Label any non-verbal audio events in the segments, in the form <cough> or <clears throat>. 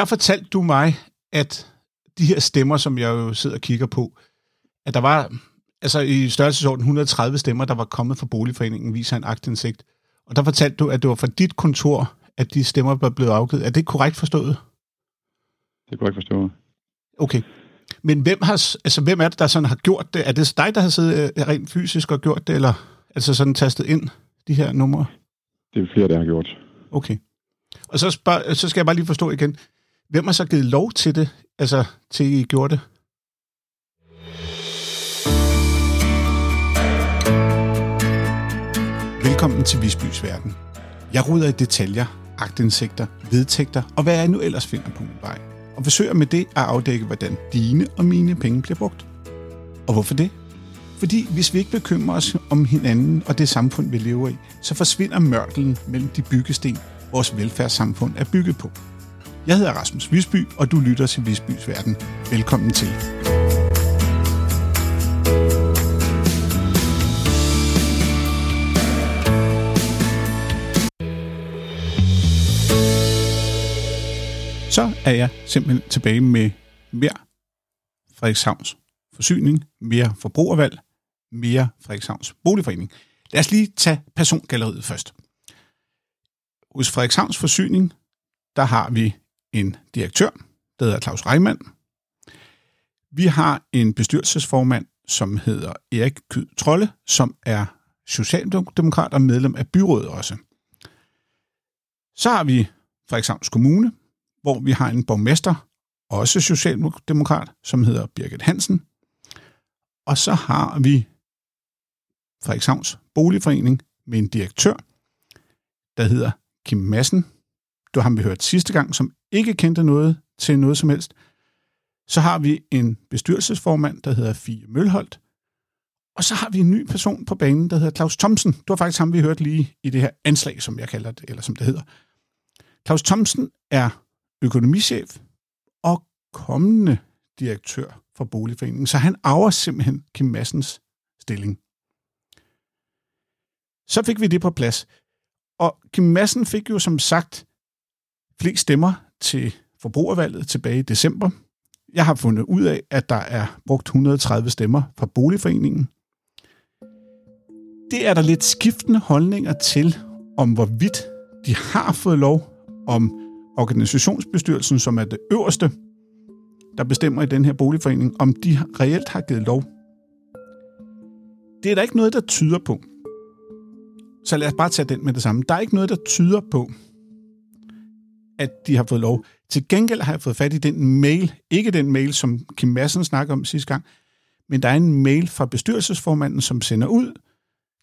der fortalte du mig, at de her stemmer, som jeg jo sidder og kigger på, at der var altså i størrelsesorden 130 stemmer, der var kommet fra Boligforeningen, viser en aktindsigt. Og der fortalte du, at det var fra dit kontor, at de stemmer var blevet afgivet. Er det korrekt forstået? Det er korrekt forstået. Okay. Men hvem, har, altså, hvem er det, der sådan har gjort det? Er det dig, der har siddet øh, rent fysisk og gjort det, eller altså sådan tastet ind de her numre? Det er flere, der har gjort. Okay. Og så, spørg, så skal jeg bare lige forstå igen. Hvem har så givet lov til det, altså til I gjorde det? Velkommen til Visbys Verden. Jeg ruder i detaljer, agtindsigter, vedtægter og hvad jeg nu ellers finder på min vej. Og forsøger med det at afdække, hvordan dine og mine penge bliver brugt. Og hvorfor det? Fordi hvis vi ikke bekymrer os om hinanden og det samfund, vi lever i, så forsvinder mørkelen mellem de byggesten, vores velfærdssamfund er bygget på. Jeg hedder Rasmus Visby, og du lytter til Visbys Verden. Velkommen til. Så er jeg simpelthen tilbage med mere Frederikshavns forsyning, mere forbrugervalg, mere Frederikshavns boligforening. Lad os lige tage persongalleriet først. Hos Frederikshavns forsyning, der har vi en direktør, der hedder Claus Reimann. Vi har en bestyrelsesformand, som hedder Erik Kyd Trolle, som er socialdemokrat og medlem af byrådet også. Så har vi Frederikshavns Kommune, hvor vi har en borgmester, også socialdemokrat, som hedder Birgit Hansen. Og så har vi Frederikshavns Boligforening med en direktør, der hedder Kim Madsen. Du har vi hørt sidste gang, som ikke kendte noget til noget som helst. Så har vi en bestyrelsesformand, der hedder Fie Mølholdt. Og så har vi en ny person på banen, der hedder Claus Thomsen. Det var faktisk ham, vi hørte lige i det her anslag, som jeg kalder det, eller som det hedder. Claus Thomsen er økonomichef og kommende direktør for Boligforeningen, så han arver simpelthen Kim Massens stilling. Så fik vi det på plads. Og Kim Madsen fik jo som sagt flest stemmer til forbrugervalget tilbage i december. Jeg har fundet ud af, at der er brugt 130 stemmer fra Boligforeningen. Det er der lidt skiftende holdninger til, om hvorvidt de har fået lov, om organisationsbestyrelsen, som er det øverste, der bestemmer i den her boligforening, om de reelt har givet lov. Det er der ikke noget, der tyder på. Så lad os bare tage den med det samme. Der er ikke noget, der tyder på, at de har fået lov. Til gengæld har jeg fået fat i den mail, ikke den mail, som Kim Madsen snakkede om sidste gang, men der er en mail fra bestyrelsesformanden, som sender ud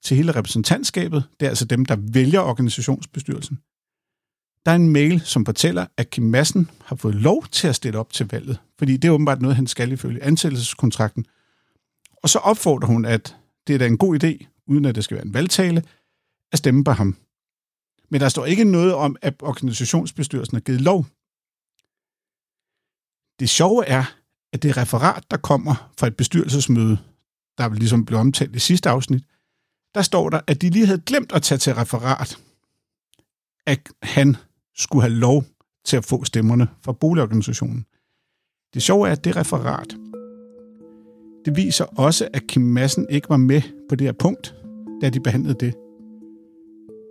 til hele repræsentantskabet. Det er altså dem, der vælger organisationsbestyrelsen. Der er en mail, som fortæller, at Kim Madsen har fået lov til at stille op til valget, fordi det er åbenbart noget, han skal ifølge ansættelseskontrakten. Og så opfordrer hun, at det er da en god idé, uden at det skal være en valgtale, at stemme på ham. Men der står ikke noget om, at organisationsbestyrelsen har givet lov. Det sjove er, at det referat, der kommer fra et bestyrelsesmøde, der ligesom blev omtalt i sidste afsnit, der står der, at de lige havde glemt at tage til referat, at han skulle have lov til at få stemmerne fra boligorganisationen. Det sjove er, at det referat, det viser også, at Kim Madsen ikke var med på det her punkt, da de behandlede det.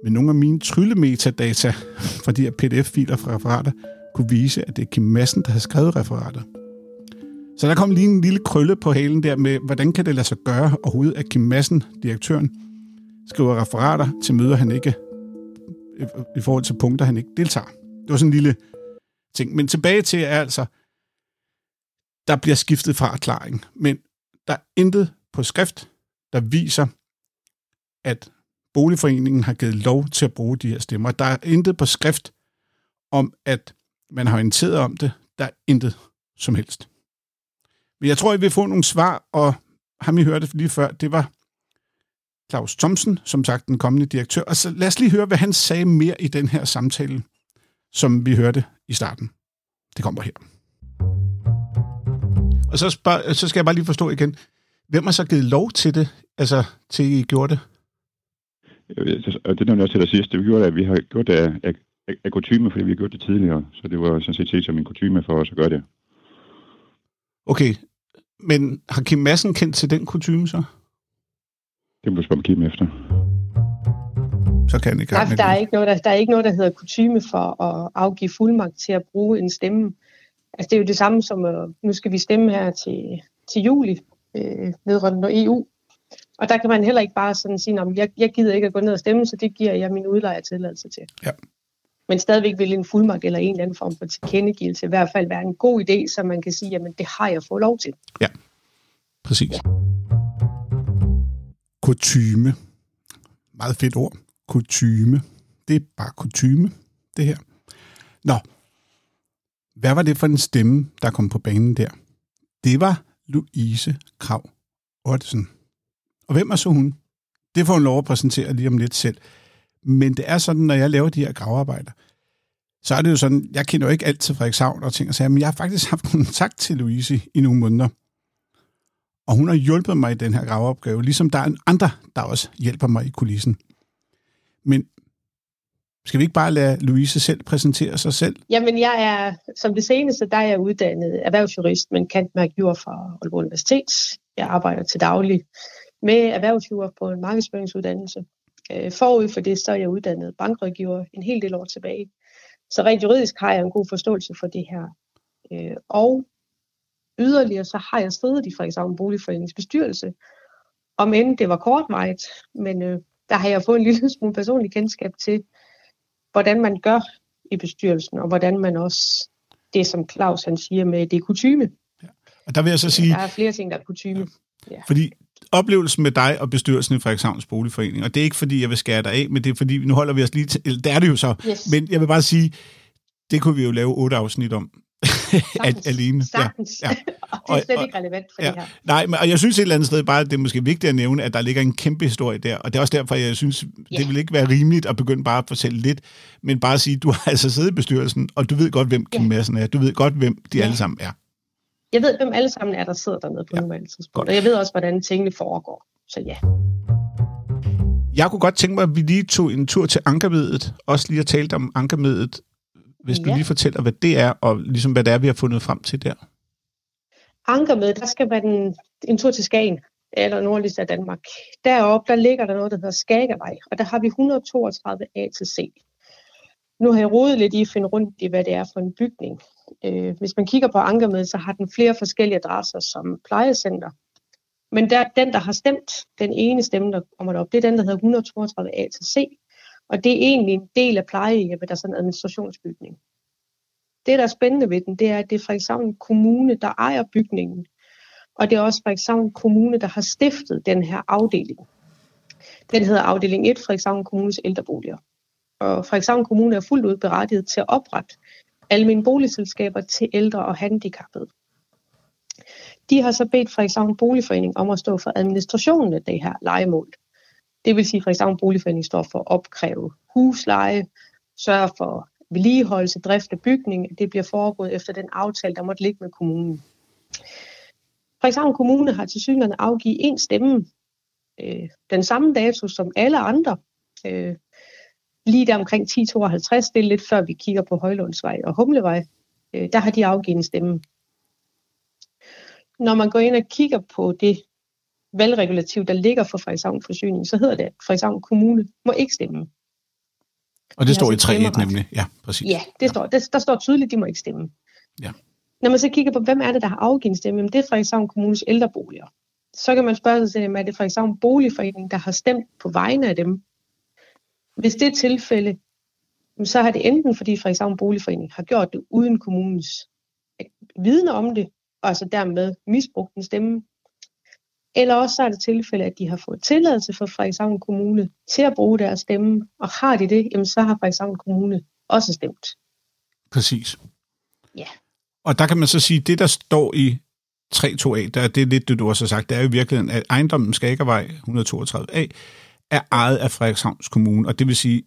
Men nogle af mine tryllemetadata fra de her pdf-filer fra referater kunne vise, at det er Kim Madsen, der har skrevet referater. Så der kom lige en lille krølle på halen der med, hvordan kan det lade sig gøre overhovedet, at Kim Madsen, direktøren, skriver referater til møder, han ikke øh, i forhold til punkter, han ikke deltager. Det var sådan en lille ting. Men tilbage til er altså, der bliver skiftet fra erklæring, men der er intet på skrift, der viser, at boligforeningen har givet lov til at bruge de her stemmer. Der er intet på skrift om, at man har orienteret om det. Der er intet som helst. Men jeg tror, I vil få nogle svar, og ham I hørte lige før, det var Claus Thomsen, som sagt den kommende direktør. Og så lad os lige høre, hvad han sagde mere i den her samtale, som vi hørte i starten. Det kommer her. Og så, spørg, så skal jeg bare lige forstå igen, hvem har så givet lov til det, altså til I gjorde det? Og det er også til det sidste. Vi gjorde det, at vi har gjort det af, af, af kutume, fordi vi har gjort det tidligere. Så det var sådan set set som en kutume for os at gøre det. Okay, men har Kim Madsen kendt til den kutume så? Det må du spørge Kim efter. Så kan ikke for der er, ikke noget, der, der er ikke noget, der hedder kutume for at afgive fuldmagt til at bruge en stemme. Altså, det er jo det samme som, uh, nu skal vi stemme her til, til juli øh, vedrørende EU. Og der kan man heller ikke bare sådan sige, at jeg, jeg gider ikke at gå ned og stemme, så det giver jeg min udlejer tilladelse til. Ja. Men stadigvæk vil en fuldmagt eller en eller anden form for tilkendegivelse i hvert fald være en god idé, så man kan sige, at det har jeg fået lov til. Præcis. Kutyme. Meget fedt ord. Kutyme. Det er bare kutyme, det her. Nå. Hvad var det for en stemme, der kom på banen der? Det var Louise Krav Ottesen. Og hvem er så hun? Det får hun lov at præsentere lige om lidt selv. Men det er sådan, når jeg laver de her gravearbejder, så er det jo sådan, jeg kender jo ikke alt til Frederikshavn og ting og sager, men jeg har faktisk haft <laughs> kontakt til Louise i nogle måneder. Og hun har hjulpet mig i den her graveopgave, ligesom der er en andre, der også hjælper mig i kulissen. Men skal vi ikke bare lade Louise selv præsentere sig selv? Jamen, jeg er, som det seneste, der er jeg uddannet erhvervsjurist, men kendt mærke jord fra Aalborg Universitet. Jeg arbejder til daglig med erhvervsjur på en markedsføringsuddannelse. Øh, Forud for det, så er jeg uddannet bankrådgiver en hel del år tilbage. Så rent juridisk har jeg en god forståelse for det her. Øh, Og yderligere så har jeg siddet i Frederikshavn Boligforenings bestyrelse. Om end det var kortvarigt, men øh, der har jeg fået en lille <laughs> smule personlig kendskab til, hvordan man gør i bestyrelsen, og hvordan man også, det som Claus han siger med, det er kutyme. Og der vil jeg så sige, Der er flere ting, der er kutyme. fordi oplevelsen med dig og bestyrelsen i Frederikshavns Boligforening, og det er ikke fordi, jeg vil skære dig af, men det er fordi, nu holder vi os lige til, eller det er det jo så, Yes. men jeg vil bare sige, det kunne vi jo lave otte afsnit om. <laughs> Sagtens. alene. Ja, Sagtens. ja. <laughs> og det er slet og- ikke relevant for ja. det her. Nej, men, og jeg synes et eller andet sted bare, at det er måske vigtigt at nævne, at der ligger en kæmpe historie der, og det er også derfor, jeg synes, Ja. det vil ikke være rimeligt at begynde bare at fortælle lidt, men bare at sige, du har <laughs> altså siddet i bestyrelsen, og du ved godt, hvem Kim Ja. Madsen er, du ved godt, hvem de Ja. alle sammen er. Jeg ved, hvem alle sammen er, der sidder dernede på Ja. nuværende tidspunkt. Godt. Og jeg ved også, hvordan tingene foregår. Så ja. Jeg kunne godt tænke mig, at vi lige tog en tur til Ankermedet, også lige at tale om Ankermedet, hvis du Ja. lige fortæller, hvad det er, og ligesom hvad det er, vi har fundet frem til der. Anker med, der skal man en, en tur til Skagen, eller nordligst af Danmark. Deroppe, der ligger der noget, der hedder Skagervej, og der har vi 132 A til C. Nu har jeg rodet lidt i at finde rundt i, hvad det er for en bygning. Øh, hvis man kigger på Ankermed, så har den flere forskellige adresser som plejecenter. Men der, den, der har stemt, den ene stemme, der kommer derop, det er den, der hedder 132 A til C. Og det er egentlig en del af plejehjemmet, der er sådan en administrationsbygning. Det, der er spændende ved den, det er, at det er Frederikshavn Kommune, der ejer bygningen. Og det er også Frederikshavn Kommune, der har stiftet den her afdeling. Den hedder afdeling 1, Frederikshavn Kommunes ældreboliger. Og Frederikshavn Kommune er fuldt ud berettiget til at oprette almindelige boligselskaber til ældre og handicappede. De har så bedt Frederikshavn Boligforening om at stå for administrationen af det her legemål. Det vil sige, at Frederikshavn Boligforening står for at opkræve husleje, sørge for vedligeholdelse, drift af bygning. Det bliver foregået efter den aftale, der måtte ligge med kommunen. Frederikshavn Kommune har til synligheden afgivet en stemme øh, den samme dato som alle andre. Øh, lige der omkring 10.52, det er lidt før vi kigger på Højlundsvej og Humlevej. Øh, der har de afgivet en stemme. Når man går ind og kigger på det valgregulativ, der ligger for Frederikshavn Forsyning, så hedder det, at Frederikshavn Kommune må ikke stemme. Og det De står i så 3.1 stemmeret. nemlig. Ja, præcis. Ja, det står, der, der står tydeligt, at de må ikke stemme. Ja. Når man så kigger på, hvem er det, der har afgivet en stemme, jamen det er Frederikshavn Kommunes ældreboliger. Så kan man spørge sig selv, er det Frederikshavn Boligforening, der har stemt på vegne af dem? Hvis det er tilfælde, så har det enten, fordi Frederikshavn Boligforening har gjort det uden kommunens vidne om det, og altså dermed misbrugt en stemme, eller også så er det tilfælde, at de har fået tilladelse fra Frederikshavn Kommune til at bruge deres stemme, og har de det, jamen så har Frederikshavn Kommune også stemt. Præcis. Ja. Og der kan man så sige, det der står i 3.2a, der, det er lidt det, du også har sagt, det er jo i virkeligheden, at ejendommen Skagervej 132a er ejet af Frederikshavns Kommune, og det vil sige,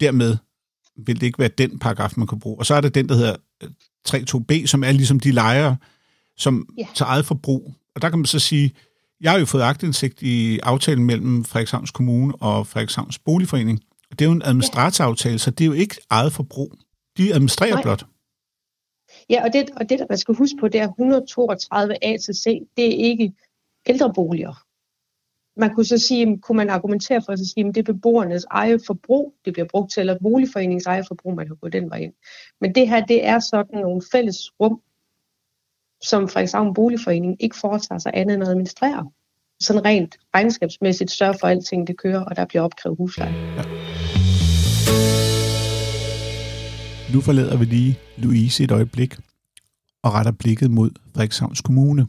dermed vil det ikke være den paragraf, man kan bruge. Og så er der den, der hedder øh, 3.2b, som er ligesom de lejere, som Ja. tager eget forbrug. Og der kan man så sige, jeg har jo fået agtindsigt i aftalen mellem Frederikshavns Kommune og Frederikshavns Boligforening. Det er jo en administratoraftale, så det er jo ikke eget forbrug. De administrerer Nej. blot. Ja, og det, og det, der man skal huske på, det er 132 A til C, det er ikke ældreboliger. Man kunne så sige, kunne man argumentere for at sige, at det er beboernes eget forbrug, det bliver brugt til, eller boligforeningens eget forbrug, man kan gå den vej ind. Men det her, det er sådan nogle fælles rum, som for eksempel boligforeningen ikke foretager sig andet end at administrere. Sådan rent regnskabsmæssigt sørger for, at alting det kører, og der bliver opkrævet husleje. Nu forlader vi lige Louise et øjeblik og retter blikket mod Frederikshavns Kommune,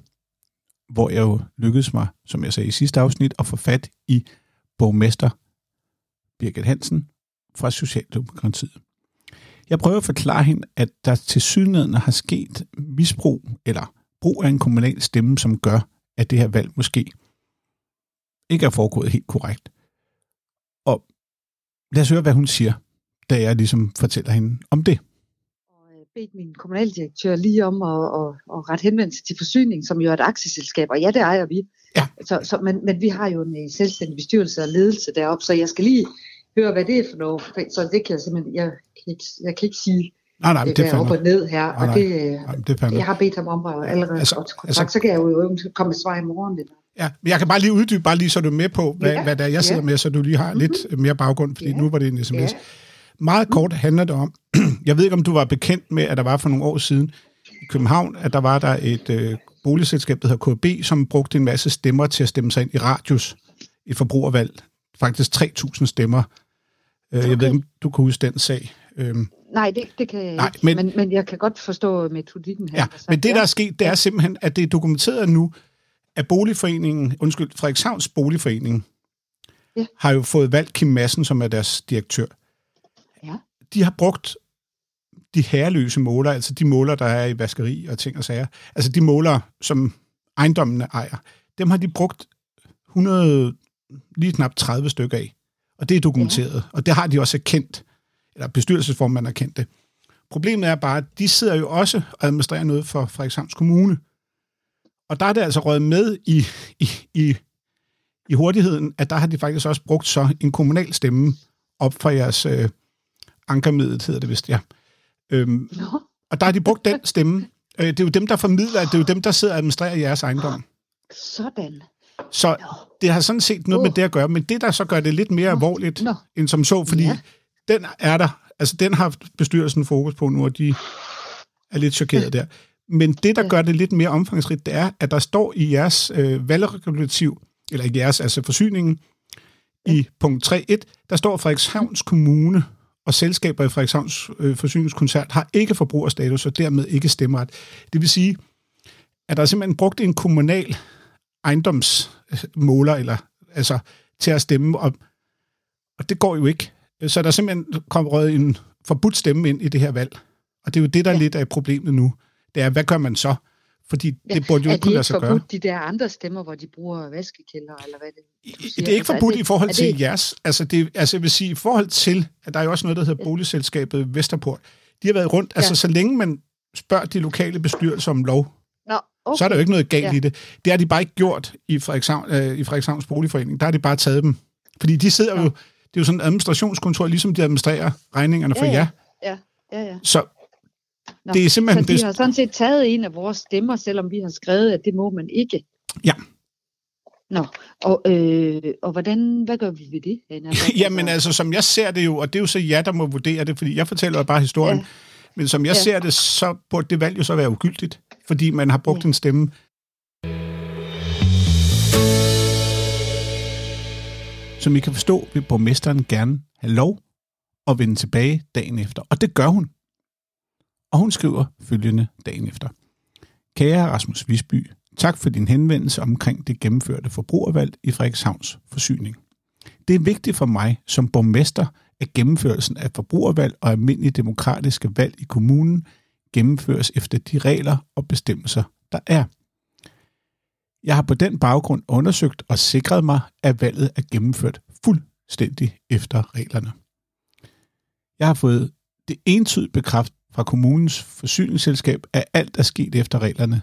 hvor jeg jo lykkedes mig, som jeg sagde i sidste afsnit, at få fat i borgmester Birgit Hansen fra Socialdemokratiet. Jeg prøver at forklare hende, at der til synligheden har sket misbrug eller brug af en kommunal stemme, som gør, at det her valg måske ikke er foregået helt korrekt. Og lad os høre, hvad hun siger, da jeg ligesom fortæller hende om det øh, bedt min kommunaldirektør lige om at, at, at rette henvendelse til forsyning, som jo er et aktieselskab, og ja, det ejer vi. Ja. Så, så, men, men vi har jo en øh, selvstændig bestyrelse og ledelse deroppe, så jeg skal lige høre, hvad det er for noget. Så det kan jeg simpelthen, jeg kan ikke, jeg kan ikke sige, Nej, nej, men det det er op og ned her, Nej, og det, øh, Nej, det fandme. jeg har bedt ham om at allerede Altså- altså, kontakt, altså- så kan jeg jo komme med svar i morgen. Eller? Ja, men jeg kan bare lige uddybe, bare lige så du er med på, hvad, Ja, hvad der jeg sidder ja. med, så du lige har mm-hmm. lidt mere baggrund, fordi Ja, nu var det en sms. Ja, Meget kort handler det om, <clears throat> jeg ved ikke, om du var bekendt med, at der var for nogle år siden i København, at der var der et øh, boligselskab, der hedder KB, som brugte en masse stemmer til at stemme sig ind i Radius, et forbrugervalg. Faktisk 3.000 stemmer. Øh, Jeg ved Okay. ikke, om du kan huske den sag. Øhm, nej, det, det kan jeg Nej, ikke, men- men, men, jeg kan godt forstå metodikken her. Ja, sagt. men det, der er sket, det er simpelthen, at det er dokumenteret nu, at boligforeningen, undskyld, Frederikshavns Boligforening, Ja. har jo fået valgt Kim Madsen, som er deres direktør. De har brugt de herreløse måler, altså de måler, der er i vaskeri og ting og sager, altså de måler, som ejendommene ejer, dem har de brugt 100, lige knap 30 stykker af. Og det er dokumenteret, ja. og det har de også erkendt, eller bestyrelsesformanden har kendt det. Problemet er bare, at de sidder jo også og administrerer noget for Frederikshavns Kommune. Og der er det altså røget med i, i, i, i hurtigheden, at der har de faktisk også brugt så en kommunal stemme op for jeres øh, ankermiddel, hedder det vist, ja. Øhm, Nå, og der har de brugt den stemme. Øh, det er jo dem, der formidler, det er jo dem, der sidder og administrerer jeres ejendom. sådan. Så Nå. det har sådan set noget med Uh. det at gøre, men det, der så gør det lidt mere alvorligt, Nå. end som så, fordi Ja. den er der, altså den har bestyrelsen fokus på nu, og de er lidt chokeret der. Men det, der gør det lidt mere omfangsrigt, det er, at der står i jeres øh, valgregulativ, eller ikke jeres, altså forsyningen, i punkt 3.1, der står Frederikshavns Kommune og selskaber i Frederikshavns øh, forsyningskoncert har ikke forbrugerstatus og dermed ikke stemmeret. Det vil sige, at der er simpelthen brugt en kommunal ejendomsmåler eller, altså, til at stemme, og, og det går jo ikke. Så der er simpelthen kommet en forbudt stemme ind i det her valg. Og det er jo det, der ja. Lidt af problemet nu. Det er, hvad gør man så? Fordi Ja, det burde jo er ikke kunne det lade ikke sig gøre. forbudt, de der andre stemmer, hvor de bruger vaskekælder, eller hvad det du siger? Det er ikke Altså, forbudt det- i forhold er til det- jeres. Altså, det, altså, jeg vil sige, i forhold til, at der er jo også noget, der hedder boligselskabet Vesterport. De har været rundt, altså Ja. så længe man spørger de lokale bestyrelser om lov, Nå, okay. så er der jo ikke noget galt ja. Ja. i det. Det har de bare ikke gjort i, Frederikshavn, øh, i Frederikshavns Boligforening. Der har de bare taget dem. Fordi de sidder Ja. jo, det er jo sådan en administrationskontor, ligesom de administrerer regningerne for Ja, jer. ja. Ja, ja. Så Nå, det er simpelthen så de bedst. har sådan set taget en af vores stemmer, selvom vi har skrevet, at det må man ikke. Ja. Nå, og, øh, og hvordan, hvad gør vi ved det? Anna? <laughs> Jamen altså, som jeg ser det jo, og det er jo så jer, der må vurdere det, fordi jeg fortæller jo bare historien, ja. Men som jeg ja. Ser det, så burde det valg jo så være ugyldigt, fordi man har brugt. Ja. en stemme. Som I kan forstå, vil borgmesteren gerne have lov at vende tilbage dagen efter, og det gør hun. Og hun skriver følgende dagen efter. Kære Rasmus Visby, tak for din henvendelse omkring det gennemførte forbrugervalg i Frederikshavns forsyning. Det er vigtigt for mig som borgmester, at gennemførelsen af forbrugervalg og almindelige demokratiske valg i kommunen gennemføres efter de regler og bestemmelser, der er. Jeg har på den baggrund undersøgt og sikret mig, at valget er gennemført fuldstændig efter reglerne. Jeg har fået det entydigt bekræft fra kommunens forsyningsselskab, at alt er sket efter reglerne.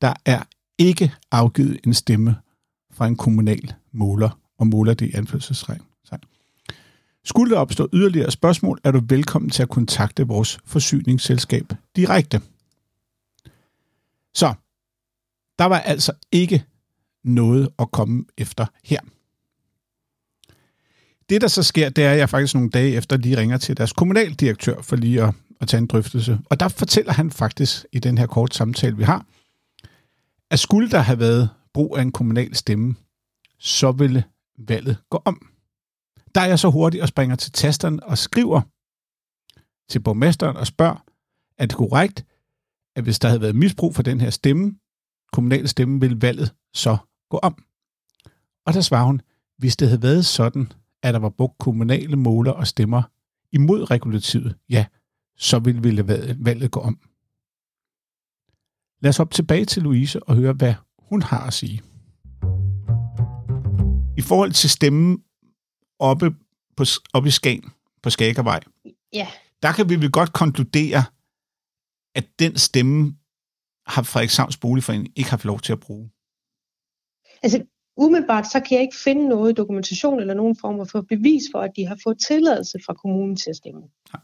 Der er ikke afgivet en stemme fra en kommunal måler, og måler det i anførselsregn. Skulle der opstå yderligere spørgsmål, er du velkommen til at kontakte vores forsyningsselskab direkte. Så, der var altså ikke noget at komme efter her. Det, der så sker, det er, at jeg faktisk nogle dage efter lige ringer til deres kommunaldirektør for lige at, at tage en drøftelse. Og der fortæller han faktisk i den her kort samtale, vi har, at skulle der have været brug af en kommunal stemme, så ville valget gå om. Der er jeg så hurtig og springer til tasteren og skriver til borgmesteren og spørger, er det korrekt, at hvis der havde været misbrug for den her stemme, kommunale stemme, ville valget så gå om? Og der svarer hun, hvis det havde været sådan, at der var brugt kommunale måler og stemmer imod regulativet, ja, så ville valget gå om. Lad os hoppe tilbage til Louise og høre, hvad hun har at sige. I forhold til stemmen oppe, på, oppe i Skagen, på Skagervej, Ja, der kan vi vel godt konkludere, at den stemme har Frederikshavns Boligforening ikke haft lov til at bruge. altså umiddelbart så kan jeg ikke finde noget dokumentation eller nogen form for bevis for, at de har fået tilladelse fra kommunen til at stemme. Nej.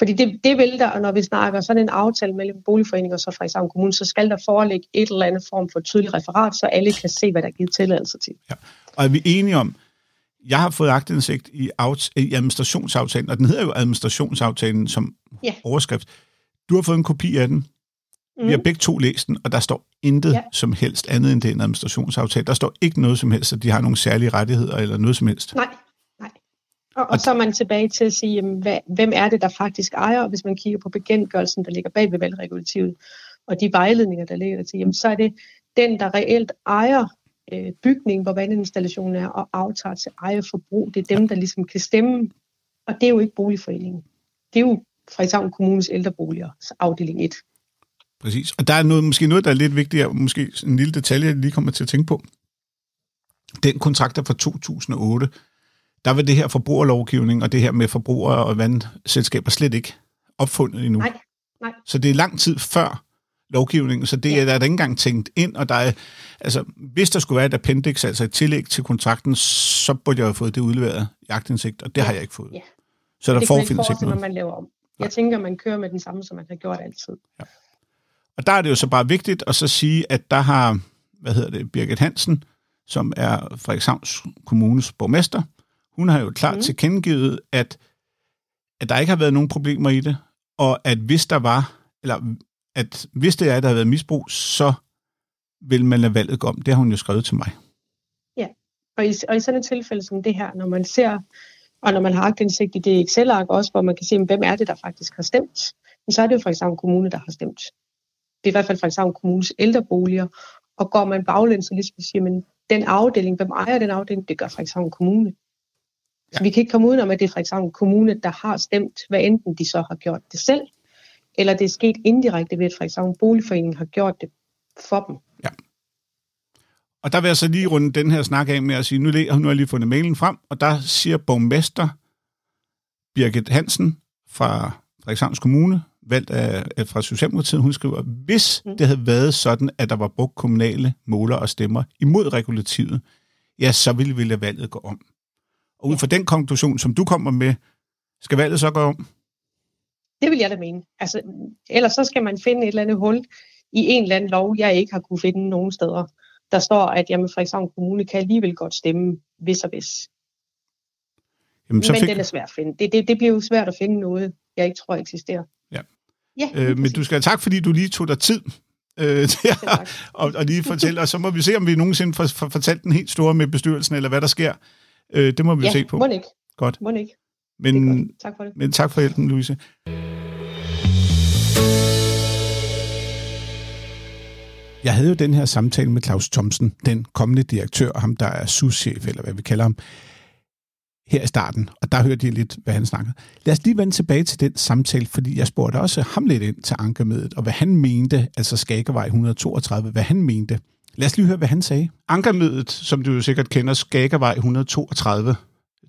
Fordi det, det vil der, og når vi snakker sådan en aftale mellem boligforeninger og så Frederikshavn Kommune, så skal der foreligge et eller andet form for tydeligt referat, så alle kan se, hvad der er givet tilladelse til. Og er vi enige om, jeg har fået agtindsigt i, i administrationsaftalen, og den hedder jo administrationsaftalen som Ja. overskrift. Du har fået en kopi af den. Mm. Vi har begge to læst den, og der står intet ja. Ja. som helst andet end det en administrationsaftale. Der står ikke noget som helst, at de har nogle særlige rettigheder eller noget som helst. Nej. Og, og så er man tilbage til at sige, jamen, hvad, hvem er det, der faktisk ejer? Og hvis man kigger på bekendtgørelsen, der ligger bag ved valgregulativet, og de vejledninger, der ligger til, jamen, så er det den, der reelt ejer øh, bygningen, hvor vandinstallationen er, og aftager til ejerforbrug. Det er dem, der ligesom kan stemme. Og det er jo ikke boligforeningen. Det er jo Frederikshavn Kommunes ældreboliger, afdeling 1. Præcis. Og der er noget, måske noget, der er lidt vigtigere, måske en lille detalje, jeg lige kommer til at tænke på. Den kontrakt er fra 2008. Der var det her forbrugerlovgivning, og det her med forbrugere og vandselskaber slet ikke opfundet endnu. Nej, nej. Så det er lang tid før lovgivningen, så det Ja. er der er ikke engang tænkt ind, og der er, altså, hvis der skulle være et appendix, altså et tillæg til kontrakten, så burde jeg have fået det udleveret i agtindsigt, og det Ja. har jeg ikke fået. Ja. Så der det forfindes ikke noget. man laver om. Jeg tænker, man kører med den samme, som man har gjort altid. Og der er det jo så bare vigtigt at så sige, at der har, hvad hedder det, Birgit Hansen, som er Frederikshavns Kommunes borgmester, hun har jo klart mm. Tilkendegivet, at, at der ikke har været nogen problemer i det, og at hvis der var, eller at hvis det er, at der har været misbrug, så vil man lade valget gå om. Det har hun jo skrevet til mig. Og i, og i sådan et tilfælde som det her, når man ser, og når man har agtindsigt i det Excel-ark også, hvor man kan se, hvem er det, der faktisk har stemt, så er det jo Frederikshavn Kommune, der har stemt. Det er i hvert fald Frederikshavn Kommunes ældreboliger. Og går man baglæns og ligesom siger, men den afdeling, hvem ejer den afdeling, det gør Frederikshavn Kommune. Ja. vi kan ikke komme udenom, at det er Frederikshavn Kommune, der har stemt, hvad enten de så har gjort det selv, eller det er sket indirekte ved, at Frederikshavn Boligforening har gjort det for dem. Og der vil jeg så lige runde den her snak af med at sige, nu, nu har jeg lige fundet mailen frem, og der siger borgmester Birgit Hansen fra Frederikshavns Kommune, valgt af, af fra Socialdemokratiet, hun skriver, hvis Mm. det havde været sådan, at der var brugt kommunale måler og stemmer imod regulativet, ja, så ville vi lade valget gå om. Og ud fra den konklusion, som du kommer med, skal valget så gå om? Det vil jeg da mene. Altså, ellers så skal man finde et eller andet hul i en eller anden lov, jeg ikke har kunne finde nogen steder. Der står, at jamen, Frederikshavn Kommune kan alligevel godt stemme, hvis og hvis. Jamen, så Men fik, den er svært at finde. Det, det, det bliver jo svært at finde noget, jeg ikke tror eksisterer. Ja. Ja, øh, men du skal have tak, fordi du lige tog dig tid øh, til at, tak. og, og lige fortælle, og så må vi se, om vi nogensinde får, får fortalt den helt store med bestyrelsen, eller hvad der sker. Øh, det må vi jo Ja, se på. må ikke. Godt. Må ikke. Men, godt. Tak for det. men tak for hjælpen, Louise. Jeg havde jo den her samtale med Claus Thomsen, den kommende direktør, ham der er souschef, eller hvad vi kalder ham, her i starten, og der hørte jeg lidt, hvad han snakkede. Lad os lige vende tilbage til den samtale, fordi jeg spurgte også ham lidt ind til ankermødet, og hvad han mente, altså Skagervej 132, hvad han mente. Lad os lige høre, hvad han sagde. Ankermødet, som du jo sikkert kender, Skagervej 132,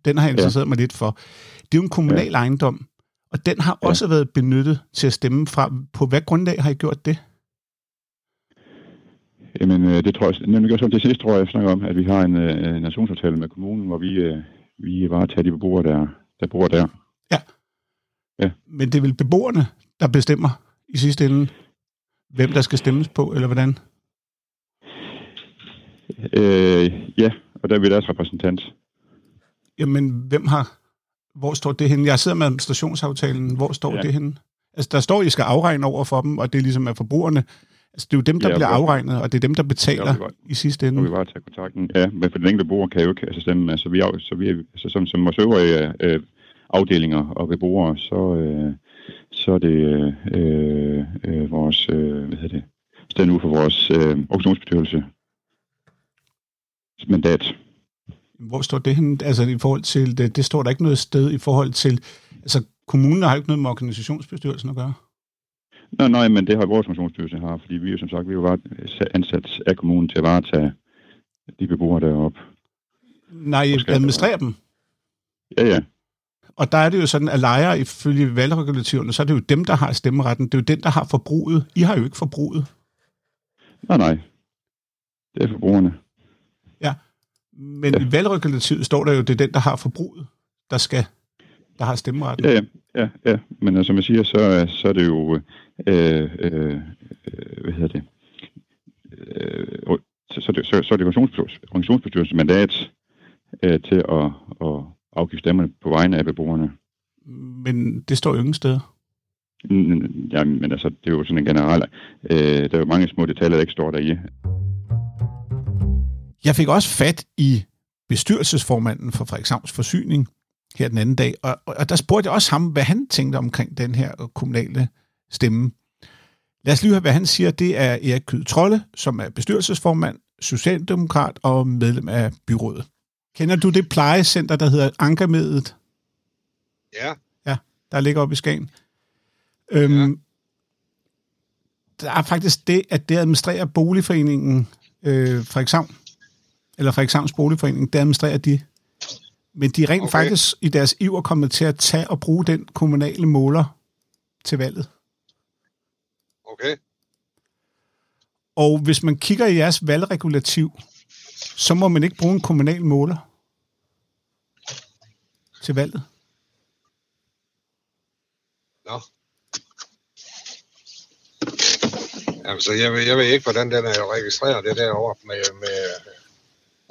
den har jeg interesseret ja. mig lidt for. Det er jo en kommunal ja. ejendom, og den har ja. også været benyttet til at stemme fra. På hvad grundlag har I gjort det? Jamen, øh, det tror jeg, nemlig også som det sidste, tror jeg, jeg snakker om, at vi har en, øh, en nationsaftale med kommunen, hvor vi, øh, vi varetager de beboere, der, der bor der. Men det er vel beboerne, der bestemmer i sidste ende, hvem der skal stemmes på, eller hvordan? Øh, ja, og der er vi deres repræsentant. Jamen, hvem har... Hvor står det henne? Jeg sidder med administrationsaftalen. Hvor står ja. Det henne? Altså, der står, at I skal afregne over for dem, og det er ligesom af forbrugerne. Altså, det er jo dem, der Ja, bliver hvor- afregnet, og det er dem, der betaler Ja, i sidste ende. vi bare tage kontakten. Ja, men for den enkelte beboer kan jo ikke altså stemme. Altså, vi er, så vi er, altså, som, som vores øvrige øh, afdelinger og beboere, så, øh, så er det øh, øh, vores, øh, hvad hedder det, stand ud for vores øh, organisationsbestyrelse mandat. Hvor står det henne? Altså, i forhold til... Det, det står der ikke noget sted i forhold til... Altså, kommunen har jo ikke noget med organisationsbestyrelsen at gøre. Nej, nej, men det har vores organisationsbestyrelse har, fordi vi er jo som sagt, vi er jo bare ansat af kommunen til at varetage de beboere deroppe. Nej, administrerer dem. Ja, ja. Og der er det jo sådan, at lejere ifølge valgregulativerne, så er det jo dem, der har stemmeretten. Det er jo den, der har forbruget. I har jo ikke forbruget. Nej, nej. Det er forbrugerne. Men Ja. i valgregulativet står der jo, det er den, der har forbruget, der skal, der har stemmeretten. Ja, ja, ja. Men uh, som jeg siger, så, er- så er det jo, øh, øh, øh, hvad hedder det, øh, så, så, er det- så, så er det organisationsbestyrelsens mandat øh, til at, at afgive stemmerne på vegne af beboerne. Men det står jo ingen steder. Ja, men altså, det er jo sådan en generel, øh, der er jo mange små detaljer, der ikke står der i. Jeg fik også fat i bestyrelsesformanden for Frederikshavns Forsyning her den anden dag, og, og der spurgte jeg også ham, hvad han tænkte omkring den her kommunale stemme. Lad os lige høre, hvad han siger. Det er Erik Kyde Trolle, som er bestyrelsesformand, socialdemokrat og medlem af byrådet. Kender du det plejecenter, der hedder Ankermedet, Ja, der ligger oppe i Skagen? Øhm, der er faktisk det, at det administrerer boligforeningen øh, Frederikshavn, eller Frederikshavns Boligforening, det administrerer de. Men de er rent okay. Faktisk i deres iver kommet til at tage og bruge den kommunale måler til valget. okay. Og hvis man kigger i jeres valgregulativ, så må man ikke bruge en kommunal måler til valget. Nå. Jamen, så jeg ved, jeg ved ikke, hvordan den er registreret, det derovre med, med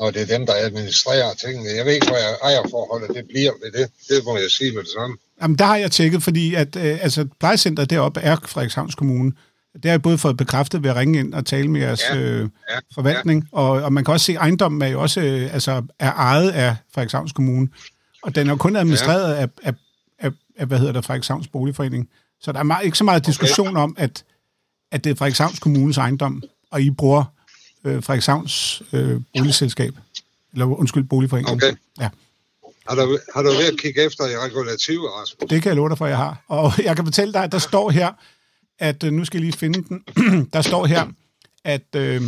når det er dem, der administrerer tingene. Jeg ved ikke, hvor jeg ejerforholdet det bliver ved det. Det må jeg sige med det samme. Jamen, der har jeg tjekket, fordi at, øh, altså, plejecenteret deroppe er Frederikshavns Kommune. Det har jeg både fået bekræftet ved at ringe ind og tale med jeres Ja, øh, ja, forvaltning, og, og man kan også se, at ejendommen er jo også øh, altså, er ejet af Frederikshavns Kommune, og den er jo kun administreret ja. af, af, af, af, hvad hedder det, Frederikshavns Boligforening. Så der er meget, ikke så meget diskussion om, at, at det er Frederikshavns Kommunes ejendom, og I bruger øh, Frederikshavns øh, boligselskab, eller undskyld, boligforening. Okay. Ja. Har du, har du ved at kigge efter i regulativet, Rasmus? Det kan jeg love dig for, jeg har. Og <laughs> jeg kan fortælle dig, at der står her, at øh, nu skal jeg lige finde den. <clears throat> der står her, at øh,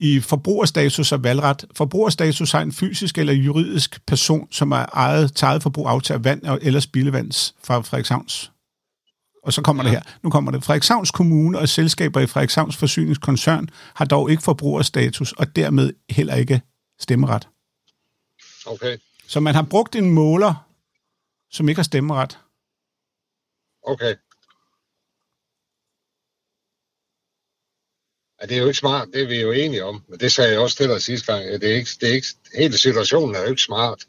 i forbrugerstatus og valgret, forbrugerstatus har en fysisk eller juridisk person, som er eget, til eget forbrug aftager vand og- eller spildevands fra Frederikshavns. Og så kommer ja. det her. Nu kommer det. Frederikshavns Kommune og selskaber i Frederikshavns Forsyningskoncern har dog ikke forbrugerstatus og dermed heller ikke stemmeret. Okay, Så man har brugt en måler, som ikke har stemmeret. okay. Ja, det er jo ikke smart, det er vi jo enige om. Men det sagde jeg også til dig sidste gang. Det er ikke, det er ikke, hele situationen er jo ikke smart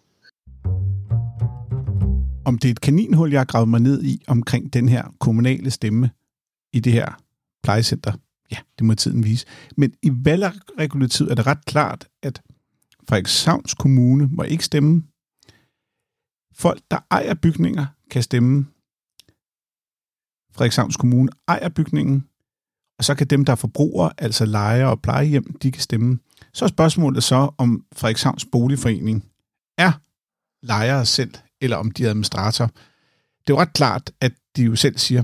om det er et kaninhul, jeg har gravet mig ned i omkring den her kommunale stemme i det her plejecenter. Ja, det må tiden vise. Men i valgregulativet er det ret klart, at Frederikshavns Kommune må ikke stemme. Folk, der ejer bygninger, kan stemme. Frederikshavns Kommune ejer bygningen, og så kan dem, der er forbrugere, altså lejere og plejehjem, de kan stemme. Så er spørgsmålet så, om Frederikshavns Boligforening er lejere selv, eller om de er administrator. Det er jo ret klart, at de jo selv siger,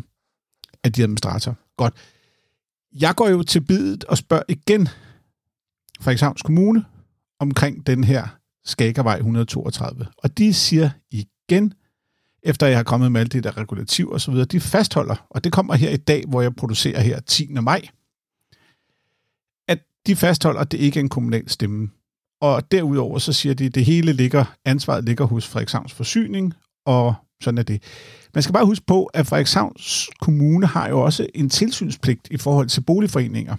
at de er administrator. Godt. Jeg går jo til bidet og spørger igen Frederikshavns Kommune omkring den her Skagervej 132. Og de siger igen, efter jeg har kommet med alt det der regulativ og så videre, de fastholder, og det kommer her i dag, hvor jeg producerer her 10. maj, at de fastholder, at det ikke er en kommunal stemme og derudover så siger de, at det hele ligger, ansvaret ligger hos Frederikshavns Forsyning, og sådan er det. Man skal bare huske på, at Frederikshavns Kommune har jo også en tilsynspligt i forhold til boligforeninger.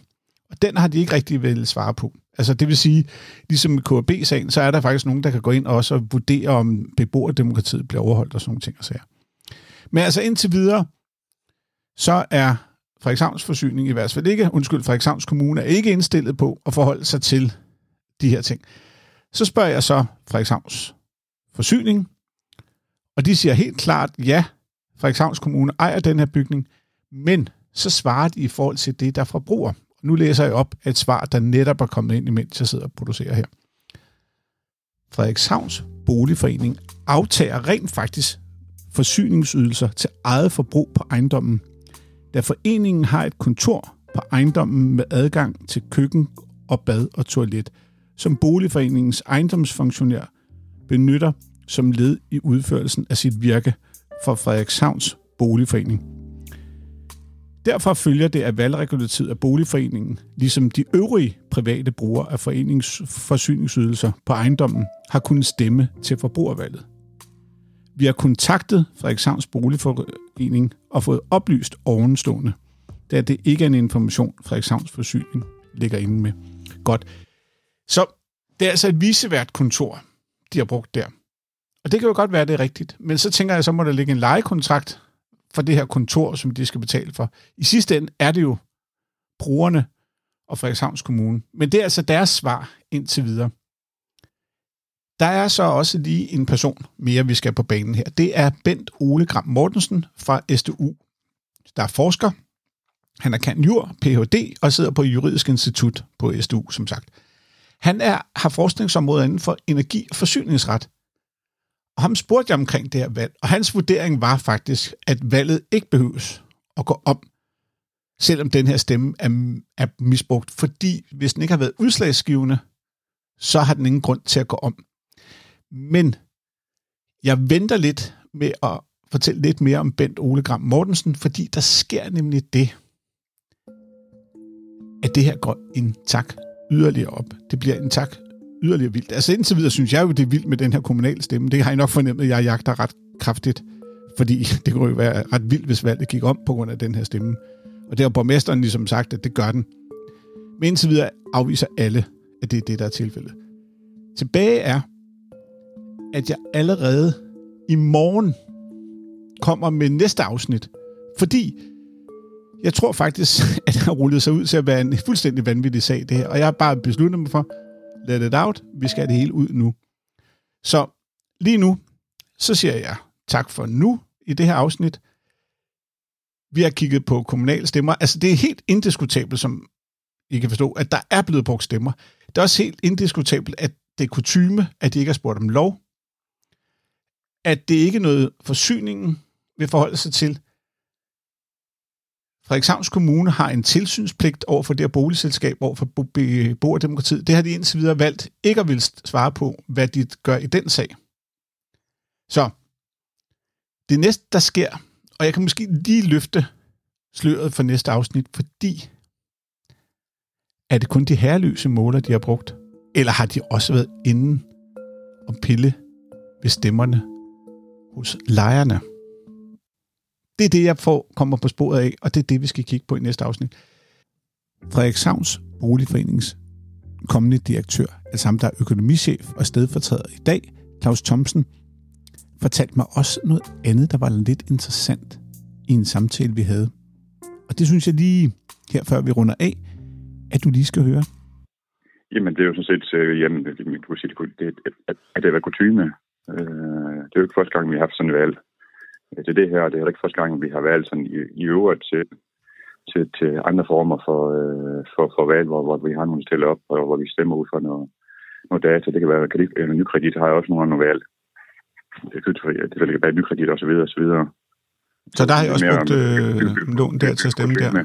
Og den har de ikke rigtig vel svare på. Altså det vil sige, ligesom med KAB-sagen, så er der faktisk nogen, der kan gå ind og også vurdere, om beboerdemokratiet bliver overholdt og sådan nogle ting og sager. Men altså indtil videre, så er Frederikshavns forsyning i hvert fald ikke, undskyld, Frederikshavns Kommune er ikke indstillet på at forholde sig til de her ting. Så spørger jeg så Frederikshavns forsyning, og de siger helt klart, ja, Frederikshavns Kommune ejer den her bygning, men så svarer de i forhold til det, der forbruger. Nu læser jeg op et svar, der netop er kommet ind, imens jeg sidder og producerer her. Frederikshavns Boligforening aftager rent faktisk forsyningsydelser til eget forbrug på ejendommen, da foreningen har et kontor på ejendommen med adgang til køkken og bad og toilet, som boligforeningens ejendomsfunktionær benytter som led i udførelsen af sit virke for Frederikshavns Boligforening. Derfor følger det af valgregulativet af boligforeningen, ligesom de øvrige private brugere af foreningens forsyningsydelser på ejendommen har kunnet stemme til forbrugervalget. Vi har kontaktet Frederikshavns Boligforening og fået oplyst ovenstående, da det ikke er en information, Frederikshavns Forsyning ligger inde med. Godt. Så det er altså et visevært kontor, de har brugt der. Og det kan jo godt være, det er rigtigt. Men så tænker jeg, så må der ligge en lejekontrakt for det her kontor, som de skal betale for. I sidste ende er det jo brugerne og Frederikshavns Kommune. Men det er altså deres svar indtil videre. Der er så også lige en person mere, vi skal på banen her. Det er Bent Ole Gram Mortensen fra SDU, der er forsker. Han er kan jur, Ph.D. og sidder på Juridisk Institut på SDU, som sagt. Han er, har forskningsområder inden for energi- og forsyningsret. Og ham spurgte jeg omkring det her valg, og hans vurdering var faktisk, at valget ikke behøves at gå om, selvom den her stemme er, er misbrugt, fordi hvis den ikke har været udslagsgivende, så har den ingen grund til at gå om. Men jeg venter lidt med at fortælle lidt mere om Bent Ole Gram Mortensen, fordi der sker nemlig det, at det her går en tak yderligere op. Det bliver en tak yderligere vildt. Altså indtil videre synes jeg jo, det er vildt med den her kommunale stemme. Det har jeg nok fornemmet, at jeg jagter ret kraftigt, fordi <laughs> det kunne jo være ret vildt, hvis valget gik om på grund af den her stemme. Og det har borgmesteren ligesom sagt, at det gør den. Men indtil videre afviser alle, at det er det, der er tilfældet. Tilbage er, at jeg allerede i morgen kommer med næste afsnit. Fordi jeg tror faktisk, <laughs> at det har rullet sig ud til at være en fuldstændig vanvittig sag, det her. Og jeg har bare besluttet mig for, let it out, vi skal have det hele ud nu. Så lige nu, så siger jeg tak for nu i det her afsnit. Vi har kigget på kommunale stemmer. Altså, det er helt indiskutabelt, som I kan forstå, at der er blevet brugt stemmer. Det er også helt indiskutabelt, at det er kutyme, at de ikke har spurgt om lov at det ikke er noget forsyningen vil forholde sig til. Frederikshavns Kommune har en tilsynspligt over for det her boligselskab, over for beboerdemokratiet. Det har de indtil videre valgt ikke at vil svare på, hvad de gør i den sag. Så det næste, der sker, og jeg kan måske lige løfte sløret for næste afsnit, fordi er det kun de herreløse måler, de har brugt? Eller har de også været inde og pille ved stemmerne hos lejerne. Det er det, jeg får, kommer på sporet af, og det er det, vi skal kigge på i næste afsnit. Frederikshavns Boligforenings kommende direktør, altså ham, der er økonomichef og stedfortræder i dag, Claus Thomsen, fortalte mig også noget andet, der var lidt interessant i en samtale, vi havde. Og det synes jeg lige, her før vi runder af, at du lige skal høre. Jamen, det er jo sådan set, øh, jamen, man kan sige, det, at, at det er kutume Øh, det er jo ikke første gang, vi har haft sådan et valg. Det er det her, det er ikke første gang, vi har valgt sådan i, i øvrigt til, til, til andre former for, øh, for, for valg, hvor, hvor vi har nogle stille op, og hvor vi stemmer ud for noget, noget data. Det kan være kredit, eller nykredit har jeg også nogle andre valg. Det er det kan være nykredit og så videre, og så videre. Så der har I også brugt øh, lån der til at stemme der?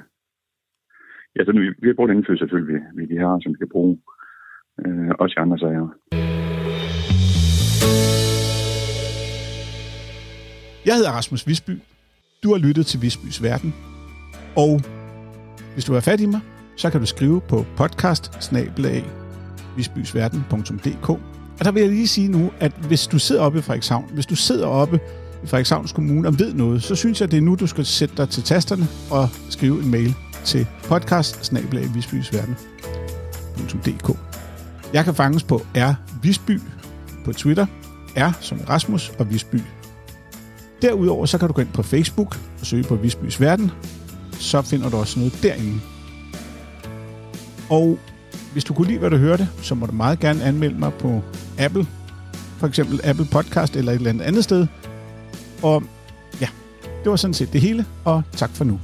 Ja, så vi, vi har brugt indflydelse selvfølgelig, vi, vi har, som vi kan bruge, øh, også i andre sager. Jeg hedder Rasmus Visby. Du har lyttet til Visbys Verden. Og hvis du er fat i mig, så kan du skrive på podcast visbysverden.dk. Og der vil jeg lige sige nu, at hvis du sidder oppe i Frederikshavn, hvis du sidder oppe i Frederikshavns Kommune og ved noget, så synes jeg, det er nu, du skal sætte dig til tasterne og skrive en mail til podcast Jeg kan fanges på R. Visby på Twitter, R som Rasmus og Visby. Derudover så kan du gå ind på Facebook og søge på Visbys Verden. Så finder du også noget derinde. Og hvis du kunne lide, hvad du hørte, så må du meget gerne anmelde mig på Apple, for eksempel Apple Podcast eller et eller andet andet sted. Og ja, det var sådan set det hele, og tak for nu.